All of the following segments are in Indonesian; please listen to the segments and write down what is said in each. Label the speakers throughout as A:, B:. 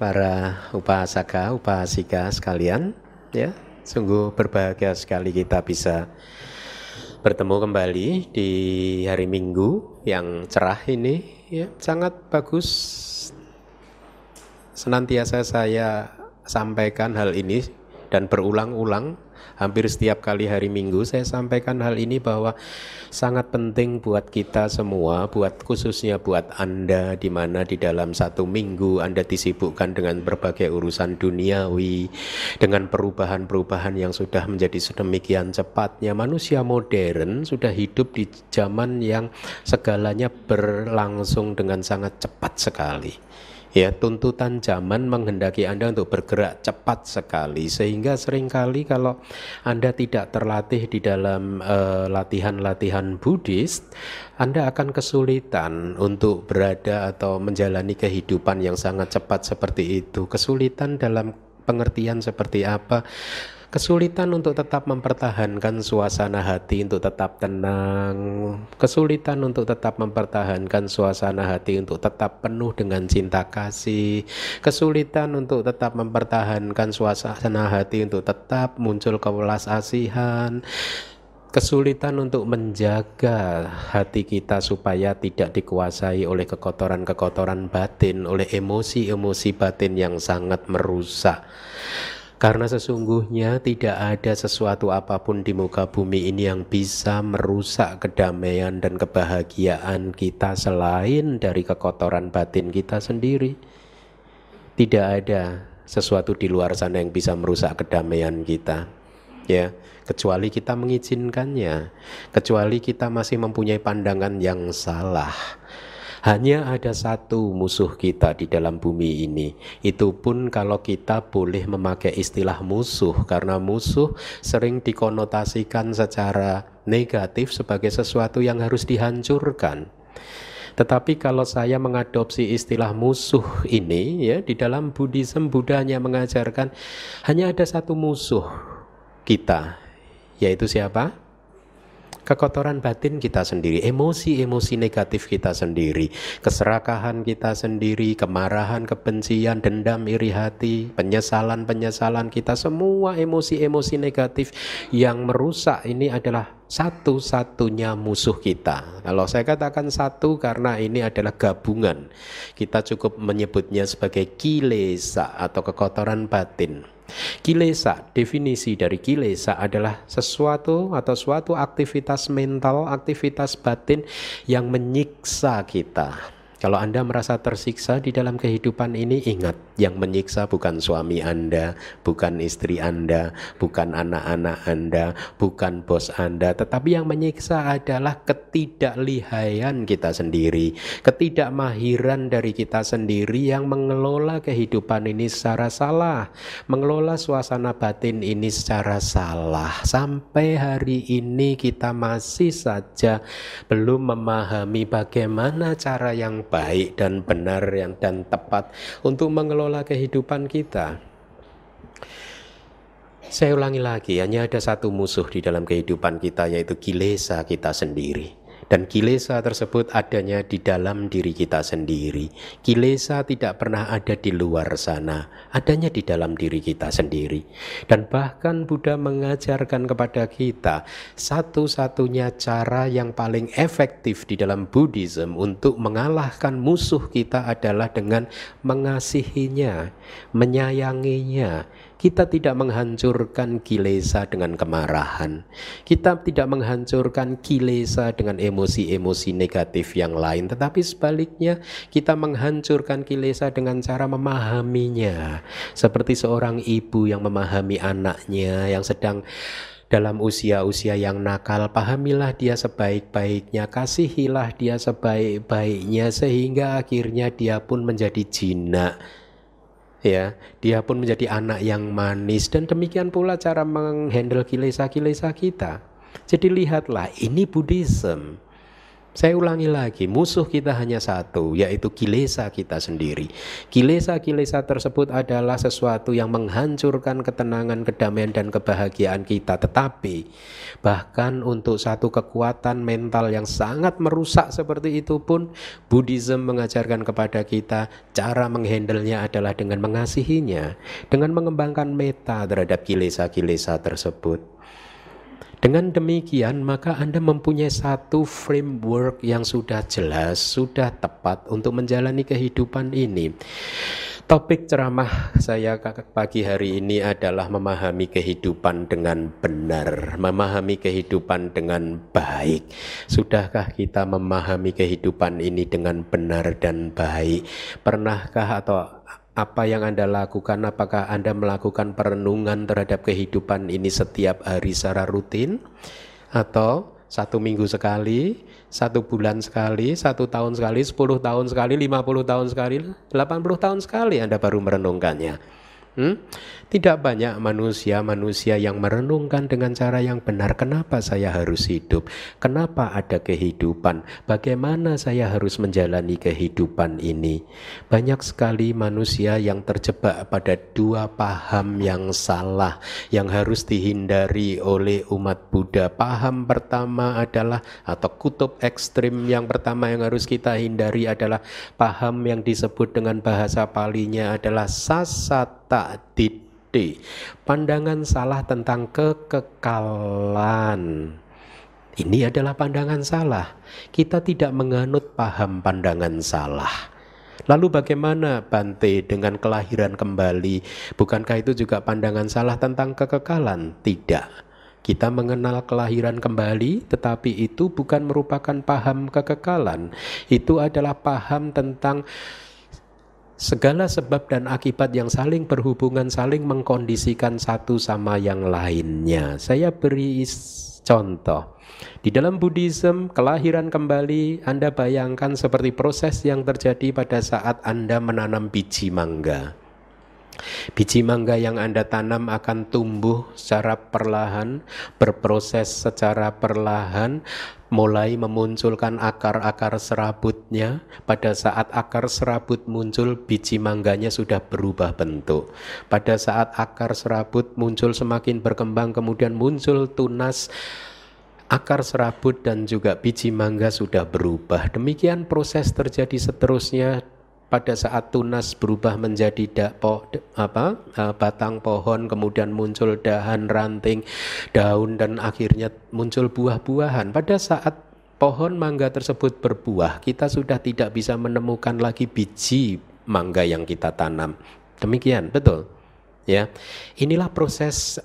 A: para upasaka, upasika sekalian, ya. Sungguh berbahagia sekali kita bisa bertemu kembali di hari Minggu yang cerah ini, ya. Sangat bagus. Senantiasa saya sampaikan hal ini dan berulang-ulang hampir setiap kali hari Minggu saya sampaikan hal ini bahwa sangat penting buat kita semua, buat khususnya buat Anda di mana di dalam satu minggu Anda disibukkan dengan berbagai urusan duniawi, dengan perubahan-perubahan yang sudah menjadi sedemikian cepatnya. Manusia modern sudah hidup di zaman yang segalanya berlangsung dengan sangat cepat sekali ya tuntutan zaman menghendaki Anda untuk bergerak cepat sekali sehingga sering kali kalau Anda tidak terlatih di dalam eh, latihan-latihan Buddhis Anda akan kesulitan untuk berada atau menjalani kehidupan yang sangat cepat seperti itu. Kesulitan dalam pengertian seperti apa kesulitan untuk tetap mempertahankan suasana hati untuk tetap tenang, kesulitan untuk tetap mempertahankan suasana hati untuk tetap penuh dengan cinta kasih, kesulitan untuk tetap mempertahankan suasana hati untuk tetap muncul kewelas asihan, kesulitan untuk menjaga hati kita supaya tidak dikuasai oleh kekotoran-kekotoran batin, oleh emosi-emosi batin yang sangat merusak. Karena sesungguhnya tidak ada sesuatu apa pun di muka bumi ini yang bisa merusak kedamaian dan kebahagiaan kita selain dari kekotoran batin kita sendiri. Tidak ada sesuatu di luar sana yang bisa merusak kedamaian kita. Ya, kecuali kita mengizinkannya, kecuali kita masih mempunyai pandangan yang salah hanya ada satu musuh kita di dalam bumi ini. Itu pun kalau kita boleh memakai istilah musuh karena musuh sering dikonotasikan secara negatif sebagai sesuatu yang harus dihancurkan. Tetapi kalau saya mengadopsi istilah musuh ini ya di dalam Buddhism Budanya mengajarkan hanya ada satu musuh kita yaitu siapa? Kekotoran batin kita sendiri, emosi-emosi negatif kita sendiri, keserakahan kita sendiri, kemarahan, kebencian, dendam, iri hati, penyesalan-penyesalan kita, semua emosi-emosi negatif yang merusak ini adalah satu-satunya musuh kita. Kalau saya katakan satu karena ini adalah gabungan. Kita cukup menyebutnya sebagai kilesa atau kekotoran batin. Kilesa, definisi dari kilesa adalah sesuatu atau suatu aktivitas mental, aktivitas batin yang menyiksa kita kalau Anda merasa tersiksa di dalam kehidupan ini, ingat yang menyiksa bukan suami Anda, bukan istri Anda, bukan anak-anak Anda, bukan bos Anda, tetapi yang menyiksa adalah ketidaklihaian kita sendiri, ketidakmahiran dari kita sendiri yang mengelola kehidupan ini secara salah, mengelola suasana batin ini secara salah. Sampai hari ini kita masih saja belum memahami bagaimana cara yang baik dan benar yang dan tepat untuk mengelola kehidupan kita. Saya ulangi lagi, hanya ada satu musuh di dalam kehidupan kita yaitu kilesa kita sendiri. Dan kilesa tersebut adanya di dalam diri kita sendiri. Kilesa tidak pernah ada di luar sana, adanya di dalam diri kita sendiri. Dan bahkan Buddha mengajarkan kepada kita satu-satunya cara yang paling efektif di dalam Buddhism untuk mengalahkan musuh kita adalah dengan mengasihinya, menyayanginya, kita tidak menghancurkan kilesa dengan kemarahan. Kita tidak menghancurkan kilesa dengan emosi-emosi negatif yang lain. Tetapi sebaliknya kita menghancurkan kilesa dengan cara memahaminya. Seperti seorang ibu yang memahami anaknya yang sedang dalam usia-usia yang nakal, pahamilah dia sebaik-baiknya, kasihilah dia sebaik-baiknya, sehingga akhirnya dia pun menjadi jinak ya dia pun menjadi anak yang manis dan demikian pula cara menghandle kilesa-kilesa kita. Jadi lihatlah ini Buddhism Saya ulangi lagi, musuh kita hanya satu, yaitu kilesa kita sendiri. Kilesa-kilesa tersebut adalah sesuatu yang menghancurkan ketenangan, kedamaian, dan kebahagiaan kita. Tetapi, bahkan untuk satu kekuatan mental yang sangat merusak seperti itu pun, Buddhism mengajarkan kepada kita cara menghandlenya adalah dengan mengasihinya, dengan mengembangkan meta terhadap kilesa-kilesa tersebut. Dengan demikian, maka Anda mempunyai satu framework yang sudah jelas, sudah tepat untuk menjalani kehidupan ini. Topik ceramah saya pagi hari ini adalah memahami kehidupan dengan benar, memahami kehidupan dengan baik. Sudahkah kita memahami kehidupan ini dengan benar dan baik? Pernahkah atau apa yang Anda lakukan, apakah Anda melakukan perenungan terhadap kehidupan ini setiap hari secara rutin atau satu minggu sekali, satu bulan sekali, satu tahun sekali, sepuluh tahun sekali, lima puluh tahun sekali, delapan puluh tahun sekali Anda baru merenungkannya. Hmm? Tidak banyak manusia-manusia yang merenungkan dengan cara yang benar. Kenapa saya harus hidup? Kenapa ada kehidupan? Bagaimana saya harus menjalani kehidupan ini? Banyak sekali manusia yang terjebak pada dua paham yang salah yang harus dihindari oleh umat Buddha. Paham pertama adalah atau kutub ekstrim yang pertama yang harus kita hindari adalah paham yang disebut dengan bahasa palinya adalah sasata did D. Pandangan salah tentang kekekalan. Ini adalah pandangan salah. Kita tidak menganut paham pandangan salah. Lalu bagaimana Bante dengan kelahiran kembali? Bukankah itu juga pandangan salah tentang kekekalan? Tidak. Kita mengenal kelahiran kembali, tetapi itu bukan merupakan paham kekekalan. Itu adalah paham tentang segala sebab dan akibat yang saling berhubungan, saling mengkondisikan satu sama yang lainnya. Saya beri contoh. Di dalam Buddhism, kelahiran kembali Anda bayangkan seperti proses yang terjadi pada saat Anda menanam biji mangga. Biji mangga yang Anda tanam akan tumbuh secara perlahan, berproses secara perlahan, mulai memunculkan akar-akar serabutnya. Pada saat akar serabut muncul, biji mangganya sudah berubah bentuk. Pada saat akar serabut muncul semakin berkembang, kemudian muncul tunas akar serabut dan juga biji mangga sudah berubah. Demikian proses terjadi seterusnya pada saat tunas berubah menjadi apa uh, batang pohon kemudian muncul dahan ranting daun dan akhirnya muncul buah-buahan. Pada saat pohon mangga tersebut berbuah kita sudah tidak bisa menemukan lagi biji mangga yang kita tanam. Demikian betul? Ya. Inilah proses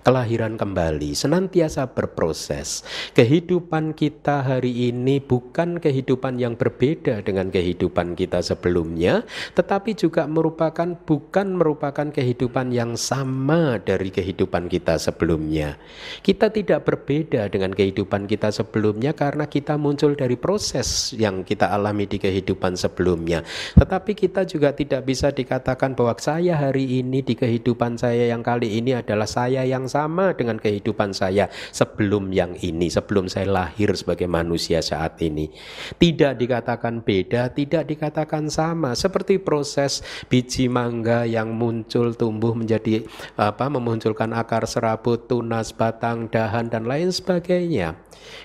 A: kelahiran kembali, senantiasa berproses. Kehidupan kita hari ini bukan kehidupan yang berbeda dengan kehidupan kita sebelumnya, tetapi juga merupakan bukan merupakan kehidupan yang sama dari kehidupan kita sebelumnya. Kita tidak berbeda dengan kehidupan kita sebelumnya karena kita muncul dari proses yang kita alami di kehidupan sebelumnya. Tetapi kita juga tidak bisa dikatakan bahwa saya hari ini di kehidupan saya yang kali ini adalah saya yang sama dengan kehidupan saya sebelum yang ini, sebelum saya lahir sebagai manusia saat ini. Tidak dikatakan beda, tidak dikatakan sama. Seperti proses biji mangga yang muncul tumbuh menjadi apa memunculkan akar serabut, tunas, batang, dahan dan lain sebagainya.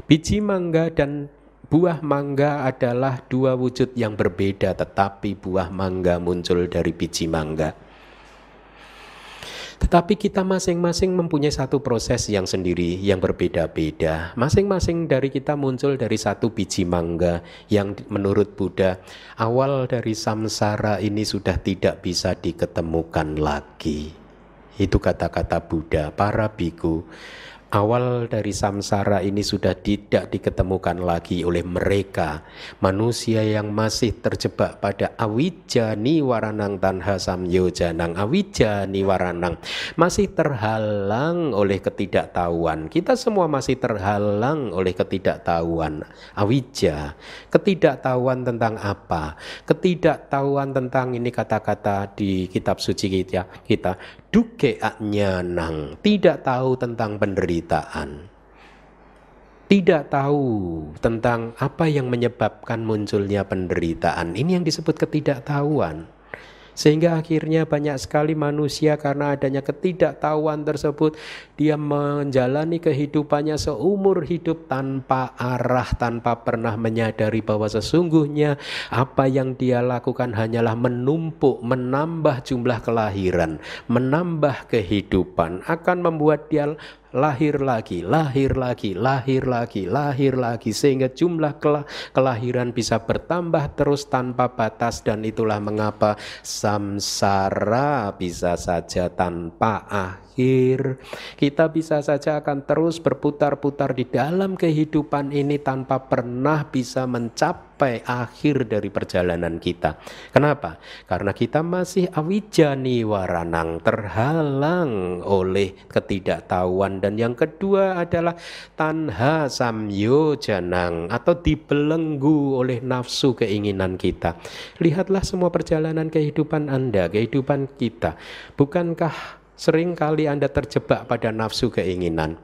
A: Biji mangga dan Buah mangga adalah dua wujud yang berbeda, tetapi buah mangga muncul dari biji mangga. Tetapi kita masing-masing mempunyai satu proses yang sendiri yang berbeda-beda. Masing-masing dari kita muncul dari satu biji mangga yang menurut Buddha awal dari samsara ini sudah tidak bisa diketemukan lagi. Itu kata-kata Buddha, para biku awal dari samsara ini sudah tidak diketemukan lagi oleh mereka. Manusia yang masih terjebak pada awija niwaranang tanha samyojanang awija niwaranang masih terhalang oleh ketidaktahuan. Kita semua masih terhalang oleh ketidaktahuan. Awija ketidaktahuan tentang apa? Ketidaktahuan tentang ini kata-kata di kitab suci kita kita duke nang tidak tahu tentang penderitaan. tidak tahu tentang apa yang menyebabkan munculnya penderitaan. Ini yang disebut ketidaktahuan. Sehingga akhirnya banyak sekali manusia karena adanya ketidaktahuan tersebut dia menjalani kehidupannya seumur hidup tanpa arah, tanpa pernah menyadari bahwa sesungguhnya apa yang dia lakukan hanyalah menumpuk, menambah jumlah kelahiran, menambah kehidupan akan membuat dia lahir lagi, lahir lagi, lahir lagi, lahir lagi sehingga jumlah kelahiran bisa bertambah terus tanpa batas dan itulah mengapa samsara bisa saja tanpa akhir. Kita bisa saja akan terus berputar-putar di dalam kehidupan ini tanpa pernah bisa mencapai akhir dari perjalanan kita. Kenapa? Karena kita masih awijani waranang terhalang oleh ketidaktahuan dan yang kedua adalah tanha samyo janang atau dibelenggu oleh nafsu keinginan kita. Lihatlah semua perjalanan kehidupan Anda, kehidupan kita. Bukankah Sering kali Anda terjebak pada nafsu keinginan.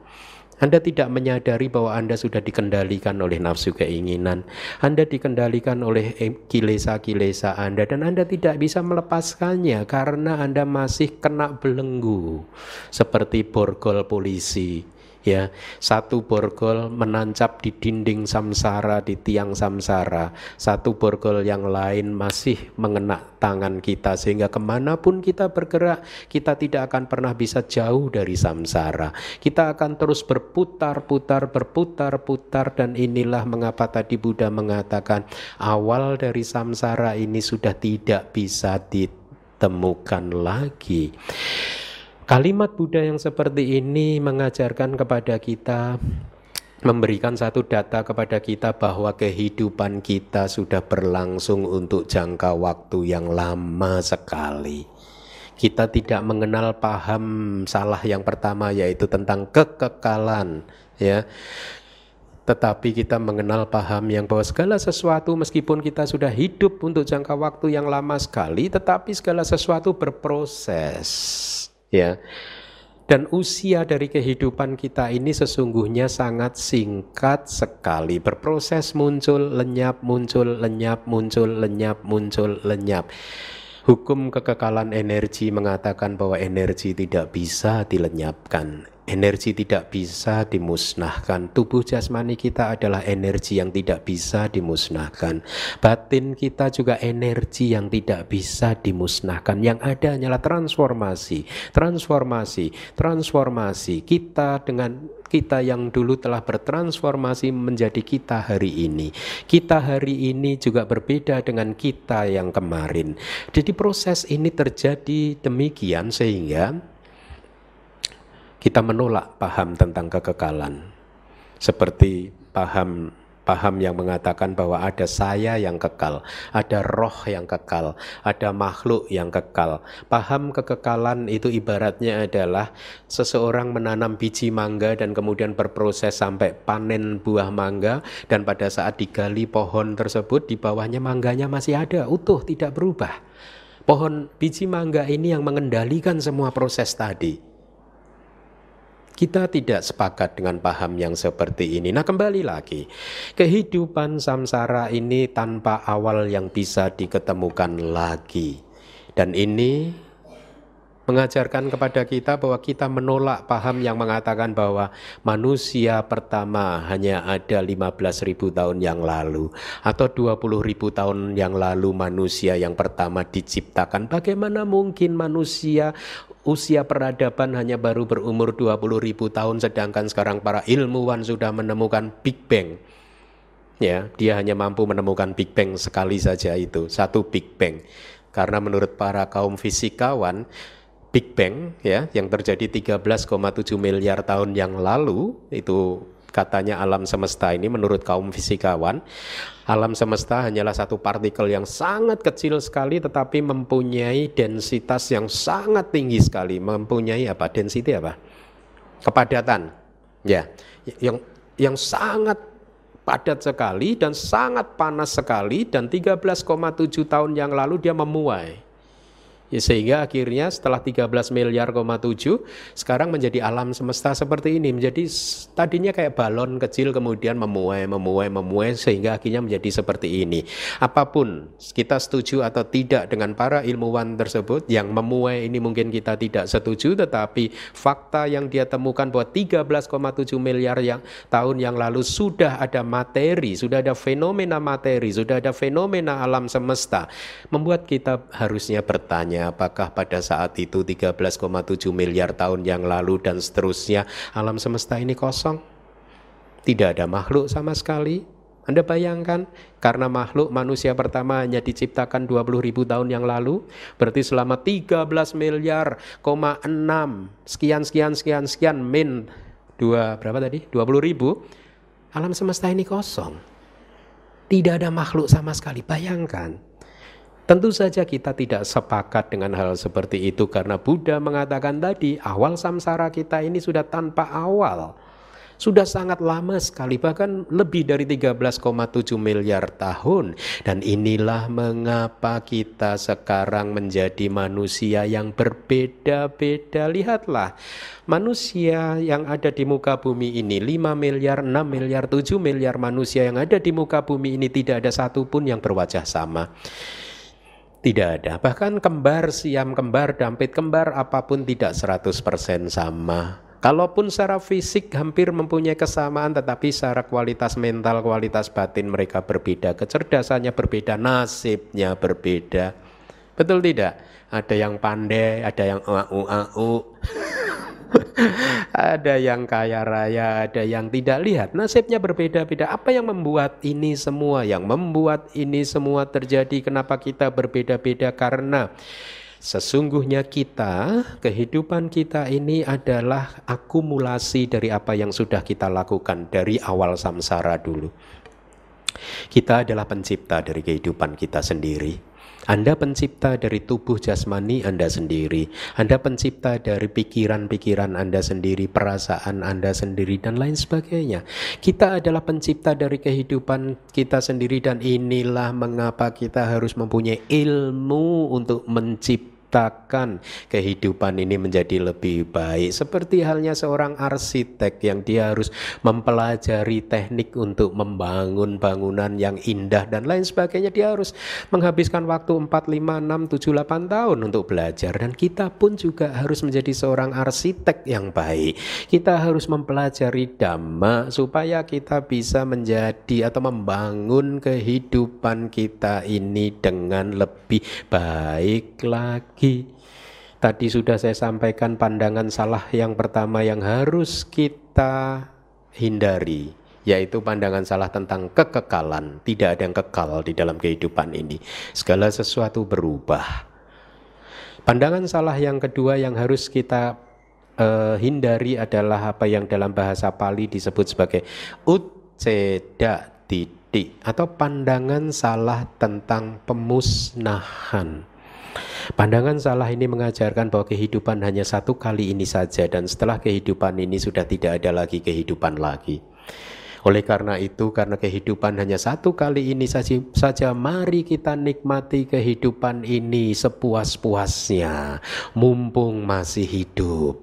A: Anda tidak menyadari bahwa Anda sudah dikendalikan oleh nafsu keinginan. Anda dikendalikan oleh kilesa-kilesa Anda dan Anda tidak bisa melepaskannya karena Anda masih kena belenggu seperti borgol polisi ya satu borgol menancap di dinding samsara di tiang samsara. Satu borgol yang lain masih mengena tangan kita sehingga ke mana pun kita bergerak kita tidak akan pernah bisa jauh dari samsara. Kita akan terus berputar-putar berputar-putar dan inilah mengapa tadi Buddha mengatakan awal dari samsara ini sudah tidak bisa ditemukan lagi Kalimat Buddha yang seperti ini mengajarkan kepada kita memberikan satu data kepada kita bahwa kehidupan kita sudah berlangsung untuk jangka waktu yang lama sekali. Kita tidak mengenal paham salah yang pertama yaitu tentang kekekalan ya. Tetapi kita mengenal paham yang bahwa segala sesuatu meskipun kita sudah hidup untuk jangka waktu yang lama sekali tetapi segala sesuatu berproses ya. Dan usia dari kehidupan kita ini sesungguhnya sangat singkat sekali. Berproses muncul, lenyap, muncul, lenyap, muncul, lenyap, muncul, lenyap. Hukum kekekalan energi mengatakan bahwa energi tidak bisa dilenyapkan. Energi tidak bisa dimusnahkan. Tubuh jasmani kita adalah energi yang tidak bisa dimusnahkan. Batin kita juga energi yang tidak bisa dimusnahkan. Yang ada hanyalah transformasi, transformasi, transformasi. Kita dengan kita yang dulu telah bertransformasi menjadi kita hari ini. Kita hari ini juga berbeda dengan kita yang kemarin. Jadi proses ini terjadi demikian sehingga kita menolak paham tentang kekekalan. Seperti paham paham yang mengatakan bahwa ada saya yang kekal, ada roh yang kekal, ada makhluk yang kekal. Paham kekekalan itu ibaratnya adalah seseorang menanam biji mangga dan kemudian berproses sampai panen buah mangga dan pada saat digali pohon tersebut di bawahnya mangganya masih ada, utuh, tidak berubah. Pohon biji mangga ini yang mengendalikan semua proses tadi. Kita tidak sepakat dengan paham yang seperti ini. Nah, kembali lagi, kehidupan samsara ini tanpa awal yang bisa diketemukan lagi, dan ini mengajarkan kepada kita bahwa kita menolak paham yang mengatakan bahwa manusia pertama hanya ada 15.000 tahun yang lalu atau 20.000 tahun yang lalu manusia yang pertama diciptakan. Bagaimana mungkin manusia usia peradaban hanya baru berumur 20.000 tahun sedangkan sekarang para ilmuwan sudah menemukan Big Bang. Ya, dia hanya mampu menemukan Big Bang sekali saja itu, satu Big Bang. Karena menurut para kaum fisikawan Big Bang ya yang terjadi 13,7 miliar tahun yang lalu itu katanya alam semesta ini menurut kaum fisikawan alam semesta hanyalah satu partikel yang sangat kecil sekali tetapi mempunyai densitas yang sangat tinggi sekali. Mempunyai apa? Density apa? Kepadatan ya. Yang yang sangat padat sekali dan sangat panas sekali dan 13,7 tahun yang lalu dia memuai Ya, sehingga akhirnya setelah 13 miliar, 7 sekarang menjadi alam semesta seperti ini. Menjadi tadinya kayak balon kecil kemudian memuai, memuai, memuai sehingga akhirnya menjadi seperti ini. Apa pun kita setuju atau tidak dengan para ilmuwan tersebut yang memuai ini mungkin kita tidak setuju tetapi fakta yang dia temukan bahwa 13,7 miliar yang tahun yang lalu sudah ada materi, sudah ada fenomena materi, sudah ada fenomena alam semesta membuat kita harusnya bertanya apakah pada saat itu 13,7 miliar tahun yang lalu dan seterusnya alam semesta ini kosong? Tidak ada makhluk sama sekali. Anda bayangkan, karena makhluk manusia pertama hanya diciptakan 20 ribu tahun yang lalu, berarti selama 13 miliar, 6 sekian, sekian, sekian, sekian, min, dua, berapa tadi? 20 ribu, alam semesta ini kosong. Tidak ada makhluk sama sekali, bayangkan. Tentu saja kita tidak sepakat dengan hal seperti itu karena Buddha mengatakan tadi awal samsara kita ini sudah tanpa awal. Sudah sangat lama sekali bahkan lebih dari 13,7 miliar tahun dan inilah mengapa kita sekarang menjadi manusia yang berbeda-beda. Lihatlah manusia yang ada di muka bumi ini 5 miliar, 6 miliar, 7 miliar manusia yang ada di muka bumi ini tidak ada satupun yang berwajah sama. Tidak ada. Bahkan kembar, siam kembar, dampit kembar apa pun tidak 100% sama. Kalaupun secara fisik hampir mempunyai kesamaan tetapi secara kualitas mental, kualitas batin mereka berbeda, kecerdasannya berbeda, nasibnya berbeda. Betul tidak? Ada yang pandai, ada yang au-au. Ada yang kaya raya, ada yang tidak lihat. Nasibnya berbeda-beda. Apa yang membuat ini semua? Yang membuat ini semua terjadi? Kenapa kita berbeda-beda? Karena Sesungguhnya kita, kehidupan kita ini adalah akumulasi dari apa yang sudah kita lakukan dari awal samsara dulu. Kita adalah pencipta dari kehidupan kita sendiri. Anda pencipta dari tubuh jasmani Anda sendiri. Anda pencipta dari pikiran-pikiran Anda sendiri, perasaan Anda sendiri, dan lain sebagainya. Kita adalah pencipta dari kehidupan kita sendiri, dan inilah mengapa kita harus mempunyai ilmu untuk mencipta menciptakan kehidupan ini menjadi lebih baik. Seperti halnya seorang arsitek yang dia harus mempelajari teknik untuk membangun bangunan yang indah dan lain sebagainya. Dia harus menghabiskan waktu 4, 5, 6, 7, 8 tahun untuk belajar. Dan kita pun juga harus menjadi seorang arsitek yang baik. Kita harus mempelajari dhamma supaya kita bisa menjadi atau membangun kehidupan kita ini dengan lebih baik lagi lagi. Tadi sudah saya sampaikan pandangan salah yang pertama yang harus kita hindari, yaitu pandangan salah tentang kekekalan. Tidak ada yang kekal di dalam kehidupan ini. Segala sesuatu berubah. Pandangan salah yang kedua yang harus kita uh, hindari adalah apa yang dalam bahasa Pali disebut sebagai uceda titik atau pandangan salah tentang pemusnahan. Pandangan salah ini mengajarkan bahwa kehidupan hanya satu kali ini saja dan setelah kehidupan ini sudah tidak ada lagi kehidupan lagi. Oleh karena itu, karena kehidupan hanya satu kali ini saja, mari kita nikmati kehidupan ini sepuas-puasnya, mumpung masih hidup.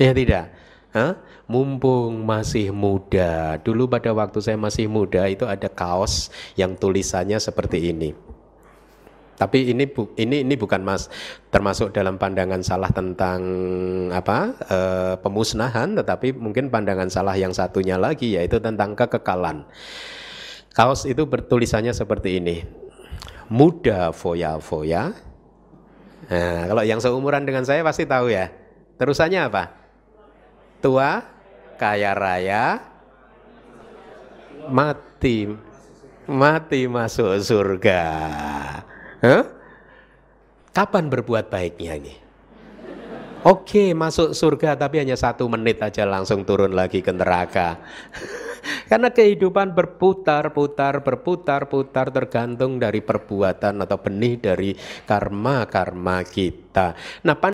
A: Ya tidak? Hah? Mumpung masih muda. Dulu pada waktu saya masih muda itu ada kaos yang tulisannya seperti ini. Tapi ini bu, ini ini bukan mas termasuk dalam pandangan salah tentang apa e, pemusnahan, tetapi mungkin pandangan salah yang satunya lagi yaitu tentang kekekalan. Kaos itu bertulisannya seperti ini, muda foya foya. Nah, kalau yang seumuran dengan saya pasti tahu ya. Terusannya apa? Tua, kaya raya, mati, mati masuk surga. Huh? Kapan berbuat baiknya ini? Oke, masuk surga tapi hanya satu menit aja langsung turun lagi ke neraka. Karena kehidupan berputar, putar, berputar, putar tergantung dari perbuatan atau benih dari karma-karma kita. Nah,